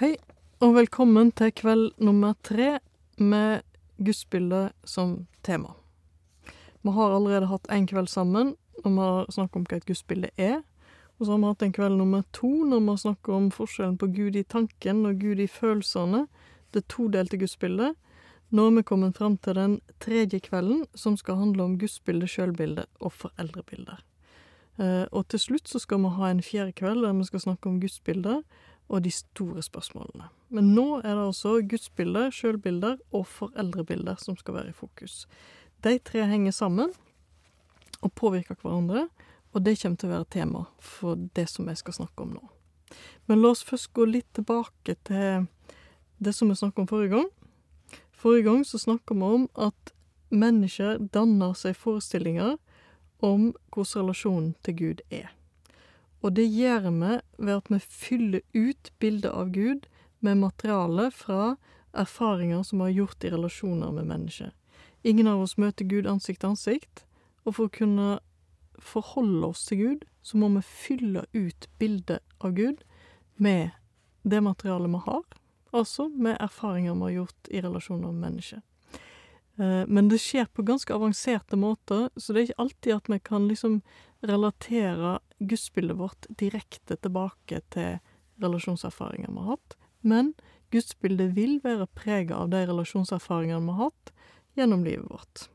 Hei, og velkommen til kveld nummer tre med gudsbildet som tema. Vi har allerede hatt én kveld sammen når vi har snakket om hva et gudsbilde er. Og så har vi hatt en kveld nummer to når vi har snakket om forskjellen på Gud i tanken og Gud i følelsene. Det todelte gudsbildet. Nå er vi kommet fram til den tredje kvelden, som skal handle om gudsbilde, sjølbilde og foreldrebilder. Eh, og til slutt så skal vi ha en fjerde kveld der vi skal snakke om gudsbilder og de store spørsmålene. Men nå er det altså gudsbilder, sjølbilder og foreldrebilder som skal være i fokus. De tre henger sammen og påvirker hverandre, og det kommer til å være tema for det som jeg skal snakke om nå. Men la oss først gå litt tilbake til det som vi snakket om forrige gang. Forrige gang så snakka vi om at mennesker danner seg forestillinger om hvordan relasjonen til Gud er. Og det gjør vi ved at vi fyller ut bildet av Gud med materiale fra erfaringer som vi har gjort i relasjoner med mennesker. Ingen av oss møter Gud ansikt til ansikt, og for å kunne forholde oss til Gud, så må vi fylle ut bildet av Gud med det materialet vi har, altså med erfaringer vi har gjort i relasjoner med mennesker. Eh, men det skjer på ganske avanserte måter, så det er ikke alltid at vi kan liksom relatere gudsbildet vårt direkte tilbake til relasjonserfaringer vi har hatt. Men gudsbildet vil være prega av de relasjonserfaringene vi har hatt gjennom livet vårt.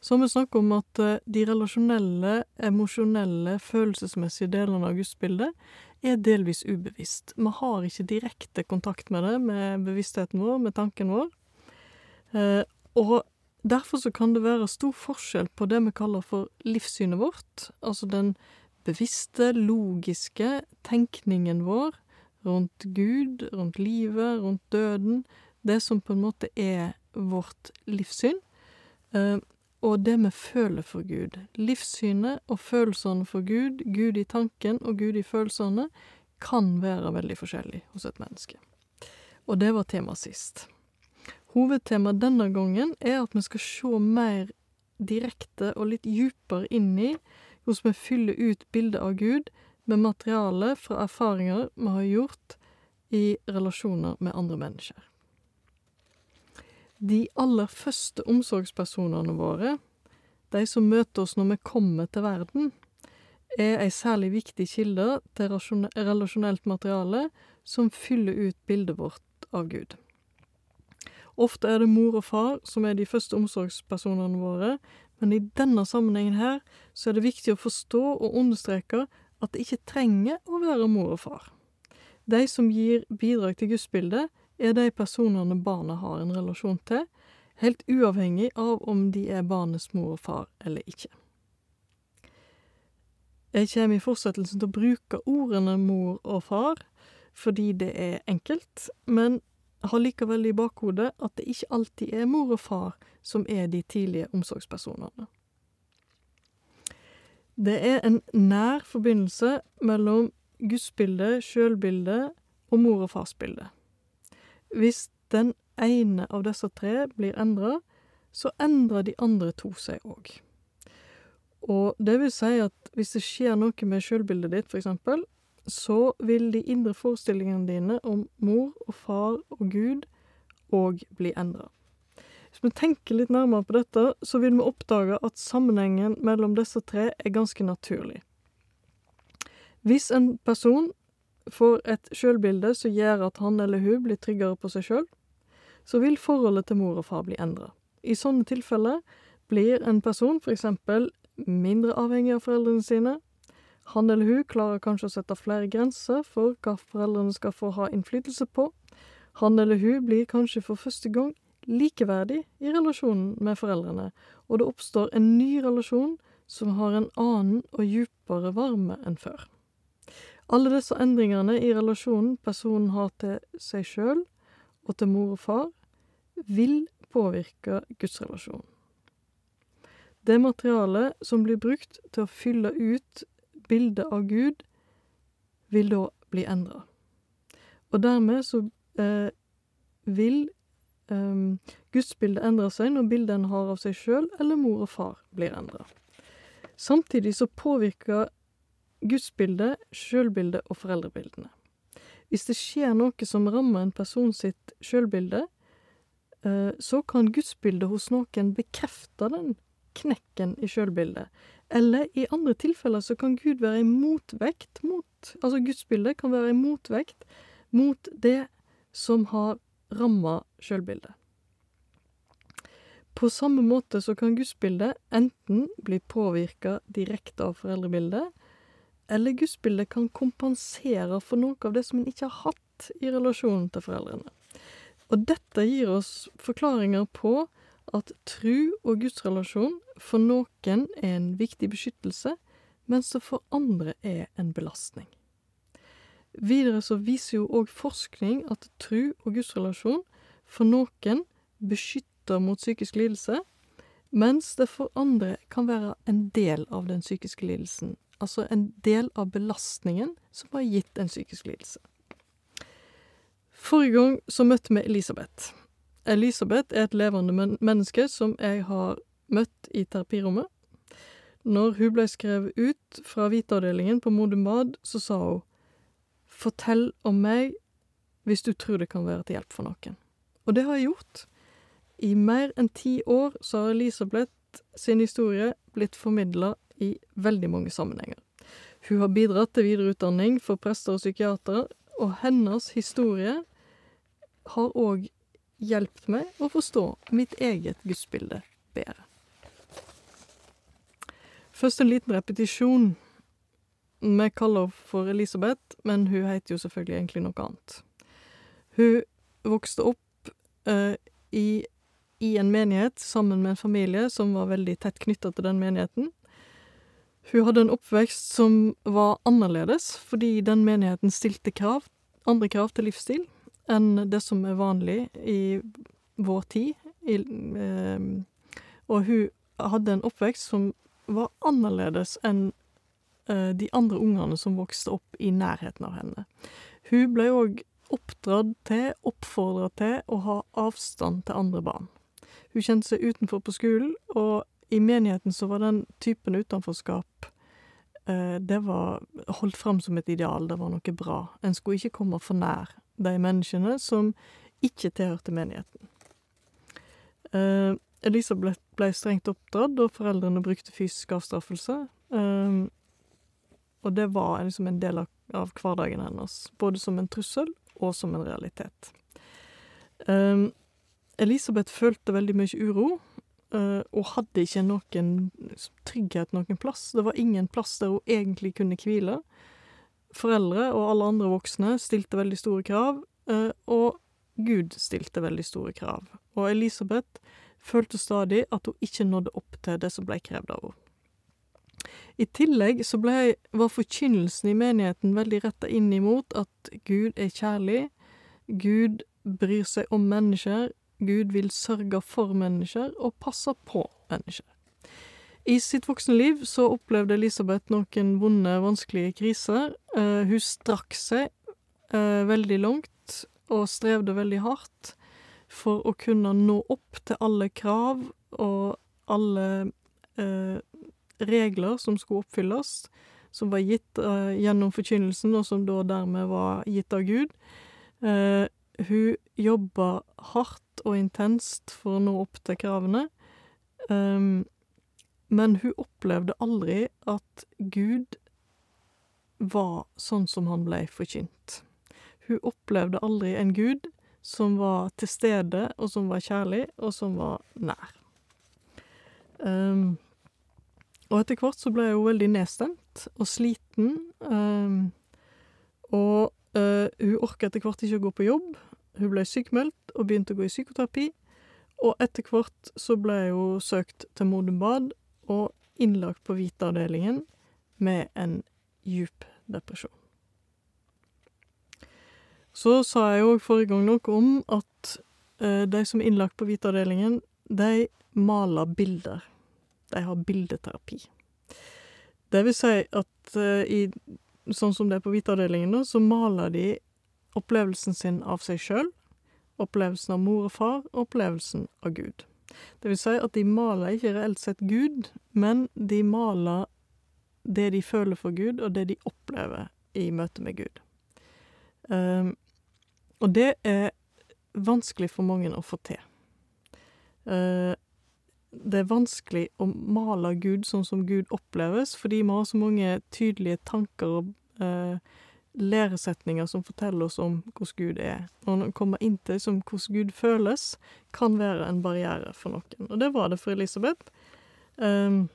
Så har vi snakket om at eh, de relasjonelle, emosjonelle, følelsesmessige delene av gudsbildet er delvis ubevisst. Vi har ikke direkte kontakt med det, med bevisstheten vår, med tanken vår. Eh, og derfor så kan det være stor forskjell på det vi kaller for livssynet vårt, altså den bevisste, logiske tenkningen vår rundt Gud, rundt livet, rundt døden, det som på en måte er vårt livssyn, eh, og det vi føler for Gud. Livssynet og følelsene for Gud, Gud i tanken og Gud i følelsene, kan være veldig forskjellig hos et menneske. Og det var temaet sist. Hovedtemaet denne gangen er at vi skal se mer direkte og litt djupere inn i hvordan vi fyller ut bildet av Gud med materiale fra erfaringer vi har gjort i relasjoner med andre mennesker. De aller første omsorgspersonene våre, de som møter oss når vi kommer til verden, er ei særlig viktig kilde til relasjonelt materiale som fyller ut bildet vårt av Gud. Ofte er det mor og far som er de første omsorgspersonene våre, men i denne sammenhengen her så er det viktig å forstå og understreke at det ikke trenger å være mor og far. De som gir bidrag til gudsbildet, er de personene barnet har en relasjon til, helt uavhengig av om de er barnets mor og far eller ikke. Jeg kommer i fortsettelsen til å bruke ordene mor og far fordi det er enkelt, men har likevel i bakhodet at det ikke alltid er mor og far som er de tidlige omsorgspersonene. Det er en nær forbindelse mellom gudsbildet, sjølbildet og mor- og farsbildet. Hvis den ene av disse tre blir endra, så endrer de andre to seg òg. Og det vil si at hvis det skjer noe med sjølbildet ditt, eksempel, så vil de indre forestillingene dine om mor og far og Gud òg bli endra. Hvis vi tenker litt nærmere på dette, så vil vi oppdage at sammenhengen mellom disse tre er ganske naturlig. Hvis en person får et sjølbilde som gjør at han eller hun blir tryggere på seg sjøl, så vil forholdet til mor og far bli endra. I sånne tilfeller blir en person eksempel mindre avhengig av foreldrene sine, han eller hun klarer kanskje å sette flere grenser for hva foreldrene skal få ha innflytelse på. Han eller hun blir kanskje for første gang likeverdig i relasjonen med foreldrene, og det oppstår en ny relasjon som har en annen og djupere varme enn før. Alle disse endringene i relasjonen personen har til seg sjøl og til mor og far, vil påvirke gudsrelasjonen. Det materialet som blir brukt til å fylle ut bildet av Gud vil da bli endra. Og dermed så eh, vil eh, gudsbildet endre seg når bildet en har av seg sjøl eller mor og far, blir endra. Samtidig så påvirker gudsbildet sjølbildet og foreldrebildene. Hvis det skjer noe som rammer en person sitt sjølbilde, eh, så kan gudsbildet hos noen bekrefte den knekken i sjølbildet. Eller i andre tilfeller så kan Gud være ei motvekt mot Altså gudsbildet kan være i motvekt mot det som har ramma sjølbildet. På samme måte så kan gudsbildet enten bli påvirka direkte av foreldrebildet, eller gudsbildet kan kompensere for noe av det som en ikke har hatt i relasjonen til foreldrene. Og dette gir oss forklaringer på at tru og gudsrelasjon for noen er en viktig beskyttelse, mens det for andre er en belastning. Videre så viser jo òg forskning at tru og gudsrelasjon for noen beskytter mot psykisk lidelse, mens det for andre kan være en del av den psykiske lidelsen, altså en del av belastningen som har gitt en psykisk lidelse. Forrige gang så møtte vi Elisabeth. Elisabeth er et levende men menneske som jeg har møtt i terapirommet. Når hun ble skrevet ut fra hviteavdelingen på Modum Bad, så sa hun Fortell om meg hvis du tror det kan være til hjelp for noen. Og det har jeg gjort. I mer enn ti år så har Elisabeth sin historie blitt formidla i veldig mange sammenhenger. Hun har bidratt til videreutdanning for prester og psykiatere, og hennes historie har òg hjulpet meg å forstå mitt eget gudsbilde bedre. Først en liten repetisjon. Vi kaller henne for Elisabeth, men hun heter jo selvfølgelig egentlig noe annet. Hun vokste opp eh, i, i en menighet sammen med en familie som var veldig tett knytta til den menigheten. Hun hadde en oppvekst som var annerledes, fordi den menigheten stilte krav, andre krav til livsstil enn det som er vanlig i vår tid. I, eh, og hun hadde en oppvekst som var annerledes enn eh, de andre ungene som vokste opp i nærheten av henne. Hun ble òg oppdratt til, oppfordra til, å ha avstand til andre barn. Hun kjente seg utenfor på skolen, og i menigheten så var den typen utenforskap eh, Det var holdt fram som et ideal, det var noe bra. En skulle ikke komme for nær de menneskene som ikke tilhørte menigheten. Eh, Elisabeth ble strengt oppdratt, og foreldrene brukte fysisk avstraffelse. Eh, og det var liksom en del av, av, hverdagen hennes, både som en trussel og som en realitet. Eh, Elisabeth følte veldig mye uro, uh, og hadde ikke noen trygghet noen plass. Det var ingen plass der hun egentlig kunne hvile. Foreldre og alle andre voksne stilte veldig store krav, eh, og Gud stilte veldig store krav. Og Elisabeth følte stadig at hun ikke nådde opp til det som ble krevd av henne. I tillegg så ble, var forkynnelsen i menigheten veldig retta inn imot at Gud er kjærlig, Gud bryr seg om mennesker, Gud vil sørge for mennesker og passe på mennesker. I sitt voksne liv så opplevde Elisabeth noen vonde, vanskelige kriser. Uh, hun strakk seg uh, veldig langt og strevde veldig hardt for å kunne nå opp til alle krav og alle uh, regler som skulle oppfylles, som var gitt gjennom forkynnelsen, og som da dermed var gitt av Gud. hun jobba hardt og intenst for å nå opp til kravene. Um, men hun opplevde aldri at Gud var sånn som han blei forkynt. Hun opplevde aldri en Gud som var til stede, og som var kjærlig, og som var nær. Um, og etter hvert så ble hun veldig nedstemt og sliten, um, og uh, hun orka etter hvert ikke å gå på jobb. Hun ble sykmeldt og begynte å gå i psykoterapi, og etter hvert så ble hun søkt til Modum Bad og innlagt på hviteavdelingen med en djup depresjon. Så sa jeg òg forrige gang noe om at uh, de som er innlagt på hviteavdelingen, de maler bilder. De har bildeterapi. Det vil si at uh, i, sånn som det er på hviteavdelingen, så maler de opplevelsen sin av seg sjøl, opplevelsen av mor og far, og opplevelsen av Gud. Det vil si at de maler ikke reelt sett Gud, men de maler det de føler for Gud, og det de opplever i møte med Gud. Um, og det er vanskelig for mange å få til. Uh, det er vanskelig å male Gud sånn som Gud oppleves, fordi vi har så mange tydelige tanker og uh, læresetninger som forteller oss om hvordan Gud er. Og når en kommer inn til som hvordan Gud føles, kan være en barriere for noen. Og det var det for Elisabeth. Um,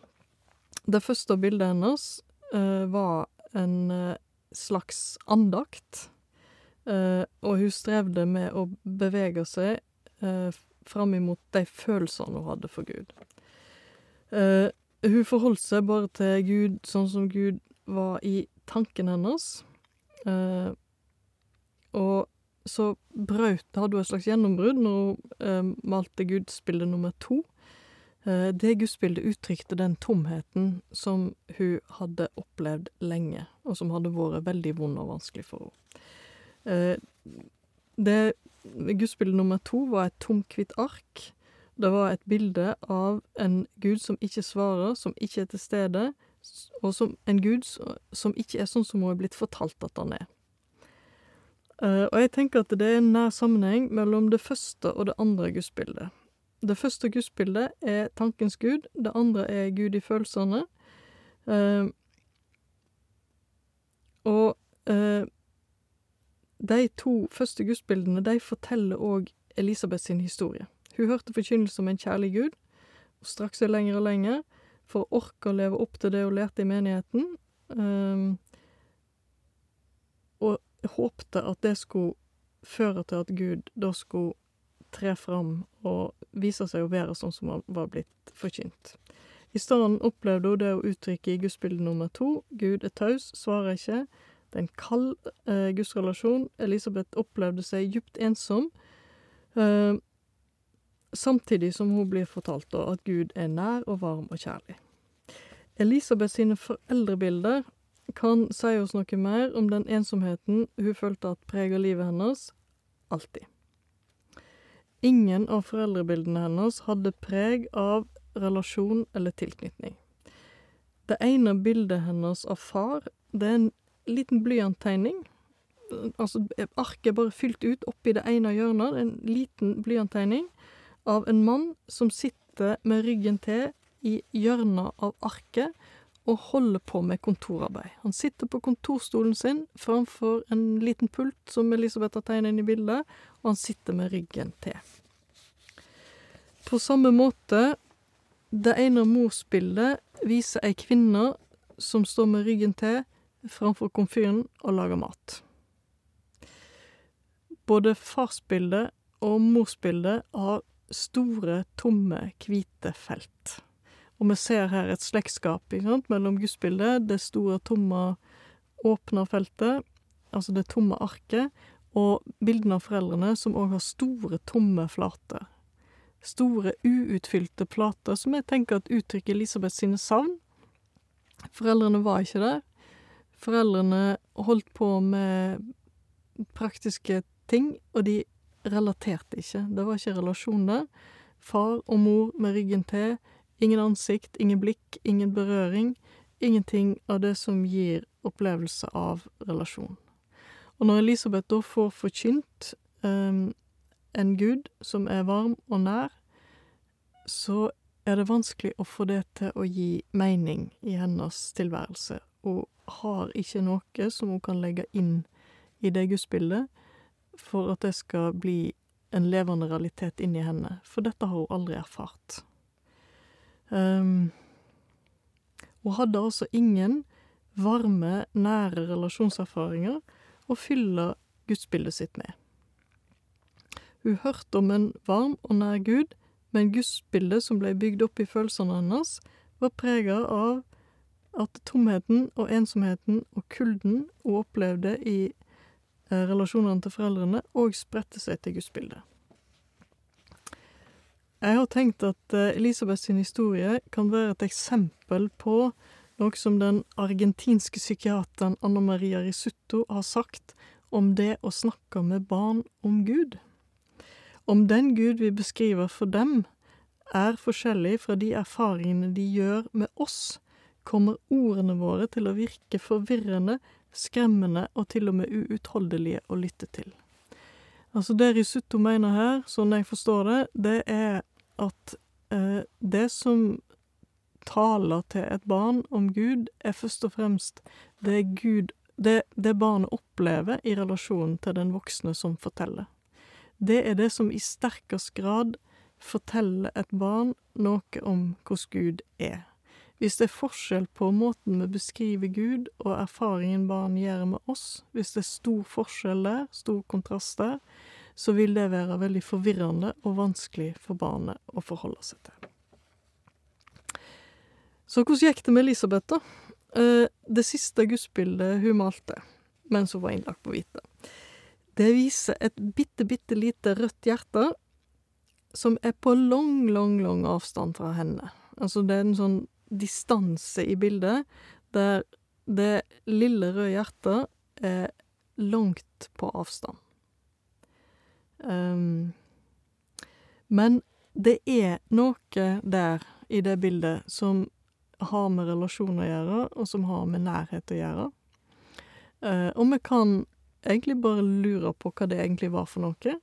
det første bildet hennes uh, var en uh, slags andakt. Uh, og hun strevde med å bevege seg uh, fram imot de følelsene hun hadde for Gud. Hun forholdt seg bare til Gud sånn som Gud var i tanken hennes. Uh, og så brøt, hadde hun et slags gjennombrudd når hun uh, malte gudsbilde nummer to. Uh, det gudsbildet uttrykte den tomheten som hun hadde opplevd lenge, og som hadde vært veldig vond og vanskelig for henne. det gudsbildet nummer to var et tomhvitt ark. Det var et bilde av en gud som ikke svarer, som ikke er til stede, og som en gud som ikke er sånn som hun er blitt fortalt at han er. Uh, og jeg tenker at det er en nær sammenheng mellom det første og det andre gudsbildet. Det første gudsbildet er tankens gud, det andre er Gud i følelsene. Uh, og uh, de to første gudsbildene de forteller òg Elisabeth sin historie. Hun hørte forkynnelse om en kjærlig gud, og straks er lenger og lenger for å orke å leve opp til det hun lærte i menigheten, um, og håpte at det skulle føre til at Gud da skulle tre fram og vise seg å være sånn som han var blitt forkynt. I stedet opplevde hun det å uttrykke i gudsbilde nummer to. Gud er taus, svarer ikke. Det er en kald eh, gudsrelasjon. Elisabeth opplevde seg djupt ensom. Eh, samtidig som hun blir fortalt at Gud er nær og varm og kjærlig. Elisabeth sine foreldrebilder kan si oss noe mer om den ensomheten hun følte at preger livet hennes alltid. Ingen av foreldrebildene hennes hadde preg av relasjon eller tilknytning. Det ene bildet hennes av far, det er en liten blyanttegning. Altså, arket er bare fylt ut oppi det ene hjørnet, en liten blyanttegning av en mann som sitter med ryggen til i hjørnet av arket og holder på med kontorarbeid. Han sitter på kontorstolen sin framfor en liten pult som Elisabeth har tegnet inn i bildet, og han sitter med ryggen til. På samme måte, det ene morsbildet viser ei kvinne som står med ryggen til framfor komfyren og lager mat. Både farsbildet og morsbildet har store, tomme, hvite felt. Og vi ser her et slektskap mellom gudsbildet, det store, tomme, åpne feltet, altså det tomme arket, og bildene av foreldrene som òg har store, tomme flater. Store, uutfylte flater, som jeg tenker at uttrykker Elisabeth sine savn. Foreldrene var ikke der. Foreldrene holdt på med praktiske ting, og de relaterte ikke. Det var ikke relasjon der. Far og mor med ryggen til, ingen ansikt, ingen blikk, ingen berøring. Ingenting av det som gir opplevelse av relasjon. Og når Elisabeth da får forkynt um, en gud som er varm og nær, så er det vanskelig å få det til å gi mening i hennes tilværelse. Hun har ikke noe som hun kan legge inn i det gudsbildet for at det skal bli en levende realitet inni henne, for dette har hun aldri erfart. Um, hun hadde altså ingen varme, nære relasjonserfaringer å fylle gudsbildet sitt med. Hun hørte om en varm og nær Gud, men gudsbildet som ble bygd opp i følelsene hennes, var prega av at tomheten og ensomheten og kulden hun opplevde i relasjonene til foreldrene, og spredte seg til gudsbildet. Jeg har tenkt at eh, Elisabeth sin historie kan være et eksempel på noe som den argentinske psykiateren Anna Maria Risutto har sagt om det å snakke med barn om Gud. Om den Gud vi beskriver for dem, er forskjellig fra de erfaringene de gjør med oss, kommer ordene våre til å virke forvirrende, skremmende og til og med uutholdelige å lytte til. Altså det Risutto mener her, sånn jeg forstår det, det er at eh, det som taler til et barn om Gud, er først og fremst det Gud det, det barnet opplever i relasjon til den voksne som forteller. Det er det som i sterkest grad forteller et barn noe om hvordan Gud er. Hvis det er forskjell på måten vi beskriver Gud og erfaringen barn gjør med oss, hvis det er stor forskjell der, stor kontrast der, så vil det være veldig forvirrende og vanskelig for barnet å forholde seg til. Så hvordan gikk det med Elisabeth, da? Eh, det siste gudsbildet hun malte mens hun var innlagt på hvite, det viser et bitte, bitte lite rødt hjerte som er på lang, lang, lang avstand fra henne. Altså, det er en sånn distanse i bildet der det lille røde hjertet er langt på avstand. Um, men det er noe der i det bildet som har med relasjon å gjøre, og som har med nærhet å gjøre. Eh, og vi kan egentlig bare lure på hva det egentlig var for noe.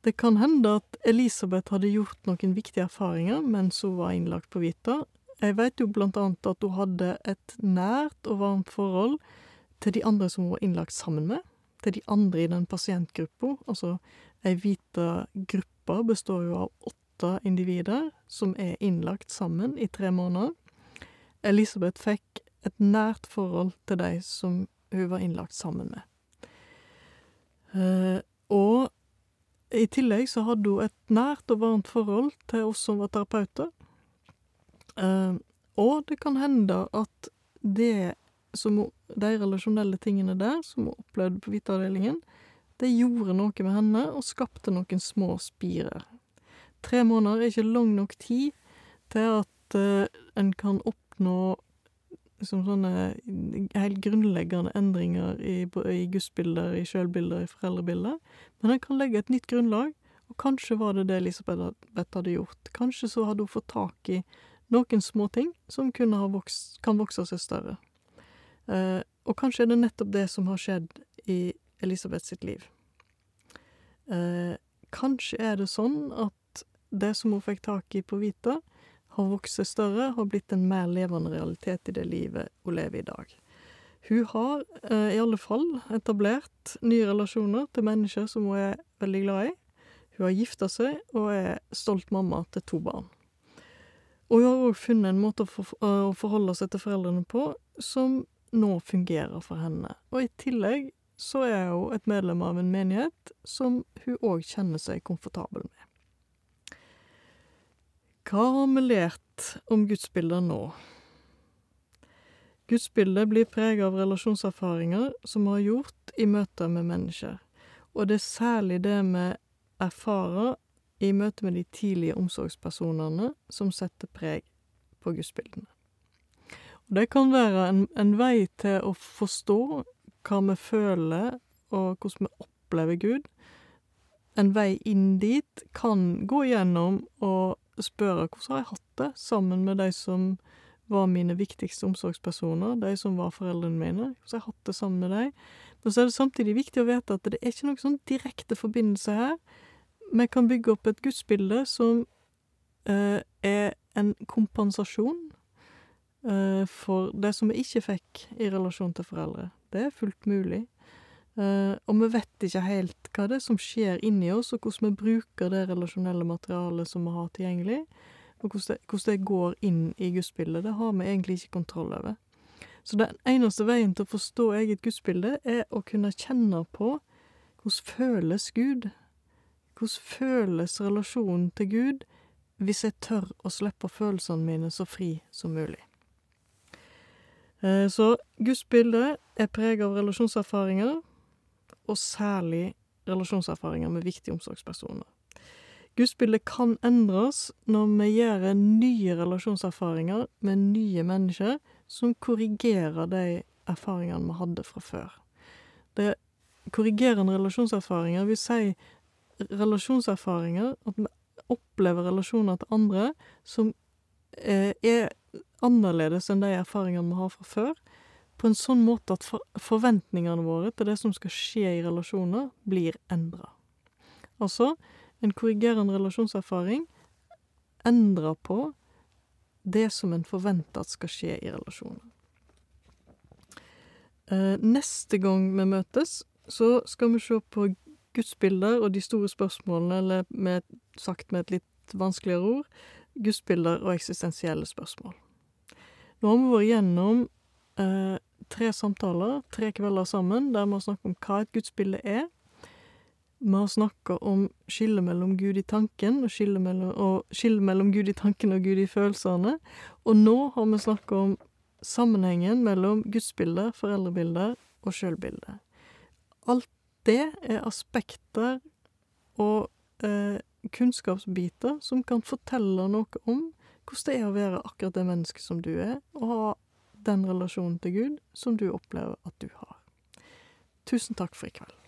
Det kan hende at Elisabeth hadde gjort noen viktige erfaringer mens hun var innlagt på Vita. Jeg vet jo blant annet at hun hadde et nært og varmt forhold til de andre som hun var innlagt sammen med. Til de andre i den pasientgruppa. Altså, ei hvita gruppe består jo av åtte individer som er innlagt sammen i tre måneder. Elisabeth fikk et nært forhold til de som hun var innlagt sammen med. Uh, og i tillegg så hadde hun et nært og varmt forhold til oss som var terapeuter. Uh, og det kan hende at det som de relasjonelle tingene der som hun opplevde på Vita-avdelingen, det gjorde noe med henne og skapte noen små spirer. Tre måneder er ikke lang nok tid til at uh, en kan oppnå liksom sånne helt grunnleggende endringer i, i gudsbilder, i sjølbilder, i foreldrebilder. Men en kan legge et nytt grunnlag, og kanskje var det det Elisabeth hadde gjort. Kanskje så hadde hun fått tak i noen små ting som vokst, kan vokse seg større. Eh, og kanskje er det nettopp det som har skjedd i Elisabeth sitt liv. Eh, kanskje er det sånn at det som hun fikk tak i på Vita, har vokst seg større, har blitt en mer levende realitet i det livet hun lever i dag. Hun har eh, i alle fall etablert nye relasjoner til mennesker som hun er veldig glad i. Hun har gifta seg og er stolt mamma til to barn. Og hun har òg funnet en måte å, for, å forholde seg til foreldrene på som nå fungerer for henne. Og i tillegg så er hun et medlem av en menighet som hun òg kjenner seg komfortabel med. Hva har vi lært om gudsbilder nå? Gudsbildet blir preget av relasjonserfaringer som vi har gjort i møter med mennesker, og det er særlig det vi erfarer i møte med de tidlige omsorgspersonene som setter preg på gudsbildene. Og det kan være en, en vei til å forstå hva vi føler, og hvordan vi opplever Gud. En vei inn dit kan gå gjennom og spørre hvordan har jeg hatt det sammen med de som var mine viktigste omsorgspersoner, de som var foreldrene mine, har jeg hatt det sammen med dem. Men så er det samtidig viktig å vite at det er ikke noen sånn direkte forbindelse her. Vi kan bygge opp et gudsbilde som eh, er en kompensasjon eh, for det som vi ikke fikk i relasjon til foreldre. Det er fullt mulig. Uh, og vi vet ikke helt hva det er som skjer inni oss, og hvordan vi bruker det relasjonelle materialet som vi har tilgjengelig, og hvordan det, hvordan det går inn i gudsbildet. Det har vi egentlig ikke kontroll over. Så den eneste veien til å forstå eget gudsbilde er å kunne kjenne på hvordan føles Gud? Hvordan føles relasjonen til Gud hvis jeg tør å slippe følelsene mine så fri som mulig? Uh, så gudsbildet er preget av relasjonserfaringer og særlig relasjonserfaringer med viktige omsorgspersoner. Gudsbildet kan endres når vi gjør nye relasjonserfaringer med nye mennesker som korrigerer de erfaringene vi hadde fra før. Det korrigerende relasjonserfaringer vil si relasjonserfaringer, at vi opplever relasjoner til andre som eh, er annerledes enn de erfaringene vi har fra før, på en sånn måte at for forventningene våre til det som skal skje i relasjoner, blir endra. Altså, en korrigerende relasjonserfaring endrer på det som en forventer at skal skje i relasjoner. Eh, neste gang vi møtes, så skal vi se på gudsbilder og de store spørsmålene, eller med, sagt med et litt vanskeligere ord, gudsbilder og eksistensielle spørsmål. Nå har vi vært gjennom eh, tre samtaler, tre kvelder sammen, der vi har snakket om hva et gudsbilde er. Vi har snakka om skillet mellom Gud i tanken og skillet mellom, og skillet mellom Gud i tanken og Gud i følelsene. Og nå har vi snakka om sammenhengen mellom gudsbilder, foreldrebilder og sjølbilder. Alt det er aspekter og eh, kunnskapsbiter som kan fortelle noe om hvordan det er å være akkurat det mennesket som du er, og ha den relasjonen til Gud som du opplever at du har. Tusen takk for i kveld.